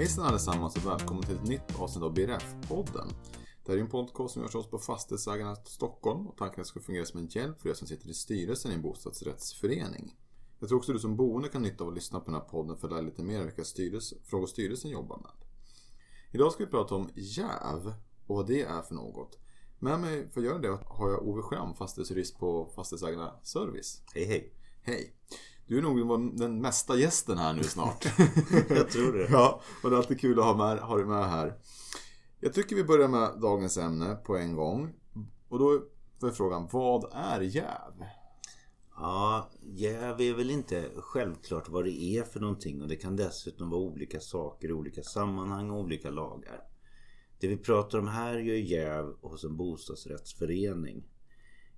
Hejsan allesammans och välkommen till ett nytt avsnitt av BRF-podden. Det här är en podcast som görs oss på Fastighetsägarna Stockholm och tanken är att det ska fungera som en hjälp för er som sitter i styrelsen i en bostadsrättsförening. Jag tror också du som boende kan nytta av att lyssna på den här podden för att lära lite mer om vilka styrelse, frågor styrelsen jobbar med. Idag ska vi prata om jäv och vad det är för något. Med mig för att göra det har jag Ove Schramm, fastighetsjurist på Fastighetsägarna Service. Hej hej. Hej! Du är nog den mesta gästen här nu snart. jag tror det. Ja, och det är alltid kul att ha, med, ha dig med här. Jag tycker vi börjar med dagens ämne på en gång. Och då är frågan, vad är jäv? Ja, jäv är väl inte självklart vad det är för någonting och det kan dessutom vara olika saker i olika sammanhang och olika lagar. Det vi pratar om här gör jäv hos en bostadsrättsförening.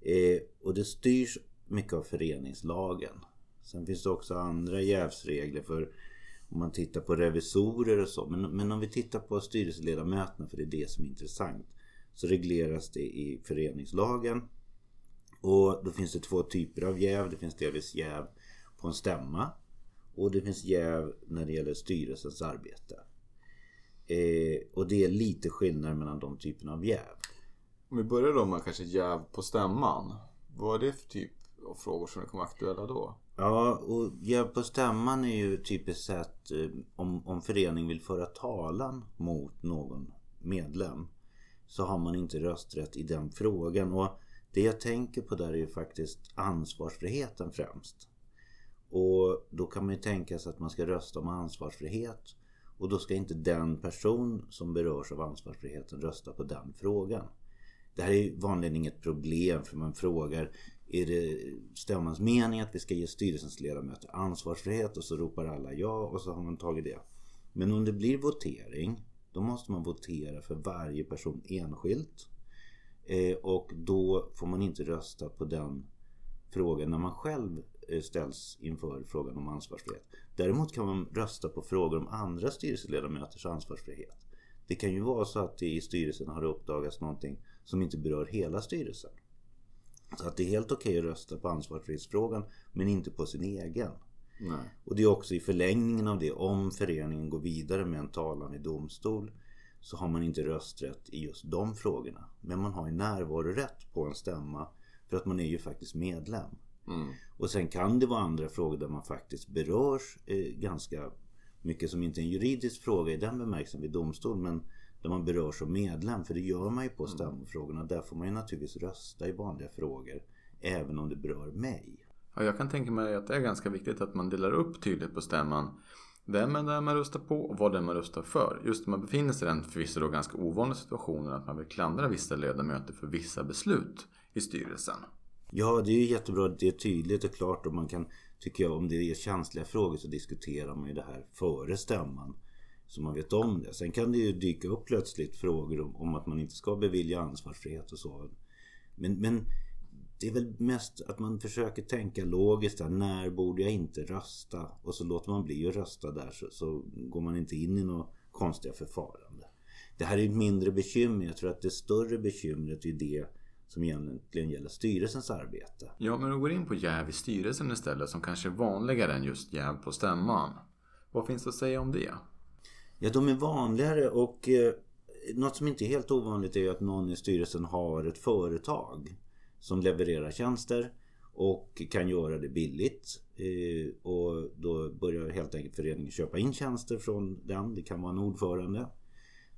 Eh, och det styrs mycket av föreningslagen. Sen finns det också andra jävsregler för om man tittar på revisorer och så. Men, men om vi tittar på styrelseledamöterna, för det är det som är intressant. Så regleras det i föreningslagen. Och då finns det två typer av jäv. Det finns delvis jäv på en stämma. Och det finns jäv när det gäller styrelsens arbete. Eh, och det är lite skillnad mellan de typerna av jäv. Om vi börjar då med kanske jäv på stämman. Vad är det för typ och frågor som kommer aktuella då? Ja, och jäv på stämman är ju typiskt sett eh, om, om förening vill föra talan mot någon medlem så har man inte rösträtt i den frågan. Och det jag tänker på där är ju faktiskt ansvarsfriheten främst. Och då kan man ju tänka sig att man ska rösta om ansvarsfrihet. Och då ska inte den person som berörs av ansvarsfriheten rösta på den frågan. Det här är ju vanligen inget problem för man frågar är det stämmans mening att vi ska ge styrelsens ledamöter ansvarsfrihet och så ropar alla ja och så har man tagit det. Men om det blir votering då måste man votera för varje person enskilt. Eh, och då får man inte rösta på den frågan när man själv eh, ställs inför frågan om ansvarsfrihet. Däremot kan man rösta på frågor om andra styrelseledamöters ansvarsfrihet. Det kan ju vara så att det i styrelsen har uppdagats någonting som inte berör hela styrelsen. Så att det är helt okej att rösta på ansvarsfrihetsfrågan men inte på sin egen. Nej. Och det är också i förlängningen av det, om föreningen går vidare med en talan i domstol så har man inte rösträtt i just de frågorna. Men man har ju närvarorätt på en stämma för att man är ju faktiskt medlem. Mm. Och sen kan det vara andra frågor där man faktiskt berörs eh, ganska mycket som inte är en juridisk fråga i den bemärkelsen vid domstol men där man berörs som medlem. För det gör man ju på mm. stämmofrågorna. Där får man ju naturligtvis rösta i vanliga frågor. Även om det berör mig. Ja, jag kan tänka mig att det är ganska viktigt att man delar upp tydligt på stämman. Vem är det man röstar på och vad det är man röstar för. Just när man befinner sig i den förvisso då ganska ovanliga situationen att man vill klandra vissa ledamöter för vissa beslut i styrelsen. Ja, det är ju jättebra att det är tydligt och klart och man kan, tycker jag, om det är känsliga frågor så diskuterar man ju det här före stämman. Så man vet om det. Sen kan det ju dyka upp plötsligt frågor om, om att man inte ska bevilja ansvarsfrihet och så. Men, men det är väl mest att man försöker tänka logiskt där. När borde jag inte rösta? Och så låter man bli att rösta där så, så går man inte in i något konstiga förfarande. Det här är ett mindre bekymmer. Jag tror att det större bekymret är det som egentligen gäller styrelsens arbete. Ja, men om vi går in på jäv i styrelsen istället som kanske är vanligare än just jäv på stämman. Vad finns det att säga om det? Ja, de är vanligare och eh, något som inte är helt ovanligt är att någon i styrelsen har ett företag som levererar tjänster och kan göra det billigt. Eh, och då börjar helt enkelt föreningen köpa in tjänster från den. Det kan vara en ordförande.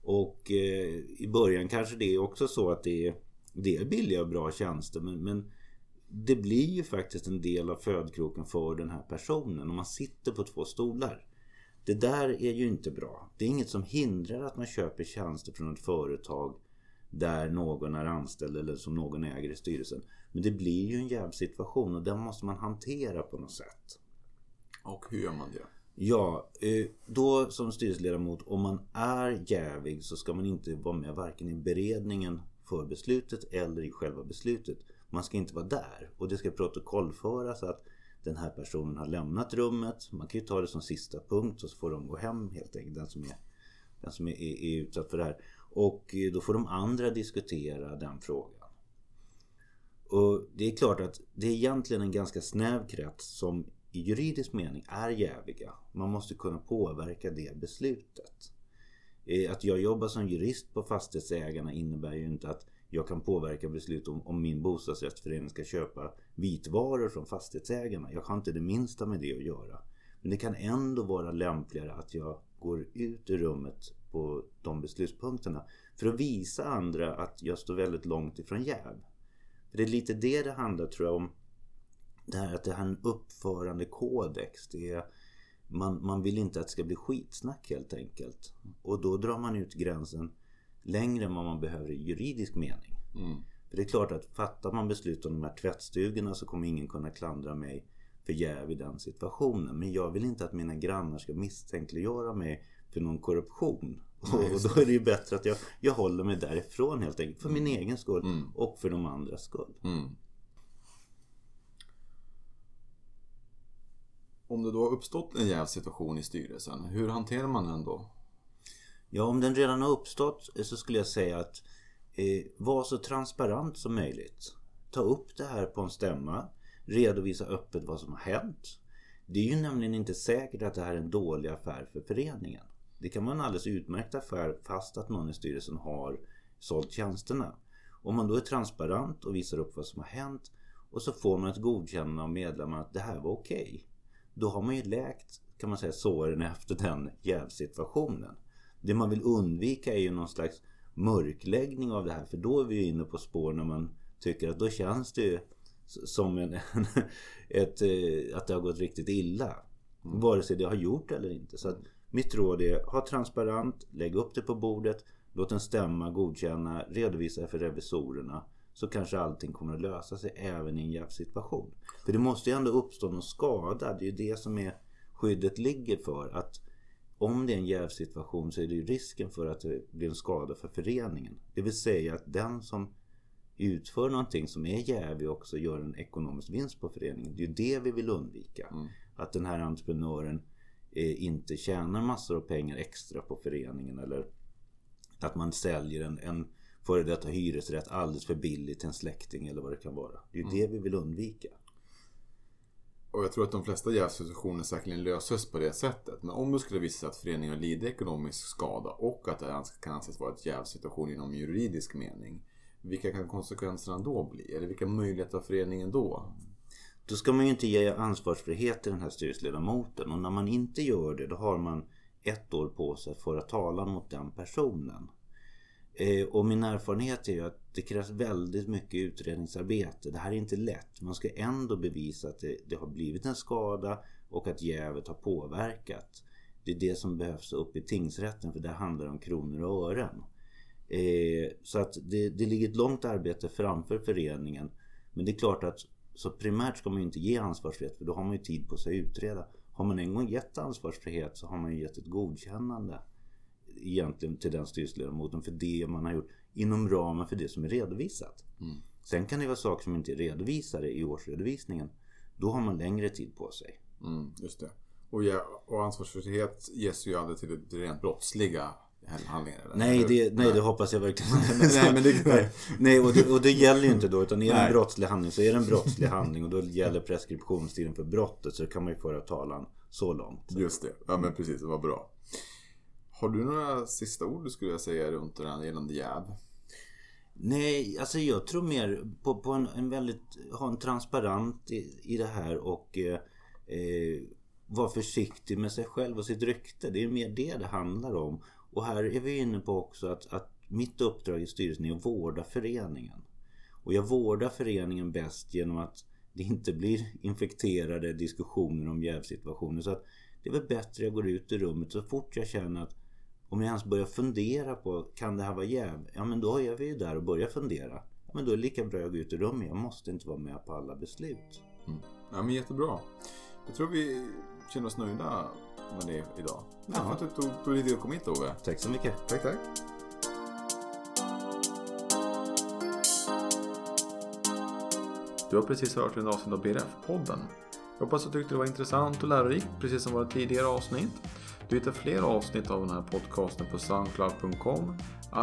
Och eh, i början kanske det är också så att det är, det är billiga och bra tjänster men, men det blir ju faktiskt en del av födkroken för den här personen om man sitter på två stolar. Det där är ju inte bra. Det är inget som hindrar att man köper tjänster från ett företag där någon är anställd eller som någon äger i styrelsen. Men det blir ju en jävsituation och den måste man hantera på något sätt. Och hur gör man det? Ja, eh, då som styrelseledamot, om man är jävig så ska man inte vara med varken i beredningen för beslutet eller i själva beslutet. Man ska inte vara där och det ska protokollföras att den här personen har lämnat rummet. Man kan ju ta det som sista punkt och så får de gå hem helt enkelt. Den som är, den som är, är utsatt för det här. Och eh, då får de andra diskutera den frågan. Och det är klart att det är egentligen en ganska snäv krets som i juridisk mening är jäviga. Man måste kunna påverka det beslutet. Eh, att jag jobbar som jurist på fastighetsägarna innebär ju inte att jag kan påverka beslut om, om min bostadsrättsförening ska köpa vitvaror från fastighetsägarna. Jag har inte det minsta med det att göra. Men det kan ändå vara lämpligare att jag går ut ur rummet på de beslutspunkterna. För att visa andra att jag står väldigt långt ifrån jäv. För det är lite det det handlar tror jag om. Det här att det här är en uppförandekodex. Det är, man, man vill inte att det ska bli skitsnack helt enkelt. Och då drar man ut gränsen längre än vad man behöver i juridisk mening. Mm. För det är klart att fattar man beslut om de här tvättstugorna så kommer ingen kunna klandra mig för jäv i den situationen. Men jag vill inte att mina grannar ska misstänkliggöra mig för någon korruption. Och, och då är det ju bättre att jag, jag håller mig därifrån helt enkelt. För min egen skull Mm. och för de andras skull. Mm. Om det då har uppstått en jävsituation i styrelsen, hur hanterar man den då? Ja, om den redan har uppstått eh, så skulle jag säga att eh, var så transparent som möjligt. Ta upp det här på en stämma. Redovisa öppet vad som har hänt. Det är ju nämligen inte säkert att det här är en dålig affär för föreningen. Det kan vara en alldeles utmärkt affär fast att någon i styrelsen har sålt tjänsterna. Om man då är transparent och visar upp vad som har hänt och så får man ett godkännande av medlemmarna att det här var okej. Då har man ju läkt, kan man säga, såren efter den jävsituationen. Det man vill undvika är ju någon slags mörkläggning av det här. För då är vi ju inne på spår när man tycker att då känns det ju som en, ett, eh, att det har gått riktigt illa. Vare sig det har gjort eller inte. Så att mitt råd är ha transparent, lägg upp det på bordet, låt en stämma godkänna, redovisa för revisorerna. Så kanske allting kommer att lösa sig även i en jävsituation. För det måste ju ändå uppstå någon skada. Det är ju det som är skyddet ligger för. Att om det är en jävsituation så är det ju risken för att det blir en skada för föreningen. Det vill säga att den som utför någonting som är jävig också gör en ekonomisk vinst på föreningen. Det är ju det vi vill undvika. Mm. Att den här entreprenören eh, inte tjänar massor av pengar extra på föreningen eller att man säljer en, en före detta hyresrätt alldeles för billigt till en släkting eller vad det kan vara. Det är ju det vi vill undvika. Och jag tror att de flesta jävsituationer säkerligen löses på det sättet. Men om det skulle visa sig att föreningen lider ekonomisk skada och att det kan anses vara ett jävsituation inom juridisk mening. Vilka kan konsekvenserna då bli? Eller vilka möjligheter har föreningen då? Då ska man ju inte ge ansvarsfrihet till den här styrelseledamoten. Och när man inte gör det då har man ett år på sig att föra talan mot den personen. Eh, och min erfarenhet är ju att det krävs väldigt mycket utredningsarbete. Det här är inte lätt. Man ska ändå bevisa att det, det har blivit en skada och att jävet har påverkat. Det är det som behövs upp i tingsrätten för det handlar om kronor och ören. Eh, så att det, det ligger ett långt arbete framför föreningen. Men det är klart att så primärt ska man ju inte ge ansvarsfrihet för då har man ju tid på sig att utreda. Har man en gång gett ansvarsfrihet så har man ju gett ett godkännande egentligen till den styrelseledamoten för det man har gjort inom ramen för det som är redovisat. Mm. Sen kan det vara saker som inte är redovisade i årsredovisningen. Då har man längre tid på sig. Mm, just det. Och, ja, och ansvarsfrihet ges ju aldrig till det- rent brottsliga handlingar? Eller? Nej det, nej, det hoppas jag verkligen Nej, men det- nej, nej och, det, och det gäller ju inte då. Utan är det en brottslig handling så är det en brottslig handling. Och då gäller preskriptionstiden för brottet. Så då kan man ju föra talan så långt. Just det. Ja men precis, det var bra. Har du några sista ord du skulle säga runt det här gällande jäv? Nej, alltså jag tror mer på, på en, en väldigt, ha en transparent i, i det här och eh, eh, vara försiktig med sig själv och sitt rykte. Det är mer det det handlar om. Och här är vi inne på också att, att mitt uppdrag i styrelsen är att vårda föreningen. Och jag vårdar föreningen bäst genom att det inte blir infekterade diskussioner om jävsituationer. Så att det är väl bättre att jag går ut i rummet så fort jag känner att om jag ens börjar fundera på kan det här vara jäv? Ja men då är vi ju där och börjar fundera. Ja, men då är det lika bra att jag går ut i rummet. Jag måste inte vara med på alla beslut. Ja men jättebra. Jag tror vi känner oss nöjda med det idag. Ja. Tack för att du tog, tog dig tid att komma hit Ove. Tack så mycket. Tack tack. Du har precis hört en avsnitt av BRF-podden. Jag hoppas att du tyckte det var intressant och lärorikt, precis som våra tidigare avsnitt. Du hittar fler avsnitt av den här podcasten på soundcloud.com,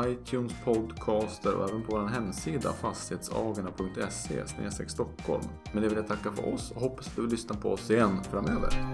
iTunes podcaster och även på vår hemsida fastighetsagarna.se Stockholm. Men det vill jag tacka för oss och hoppas att du lyssnar på oss igen framöver.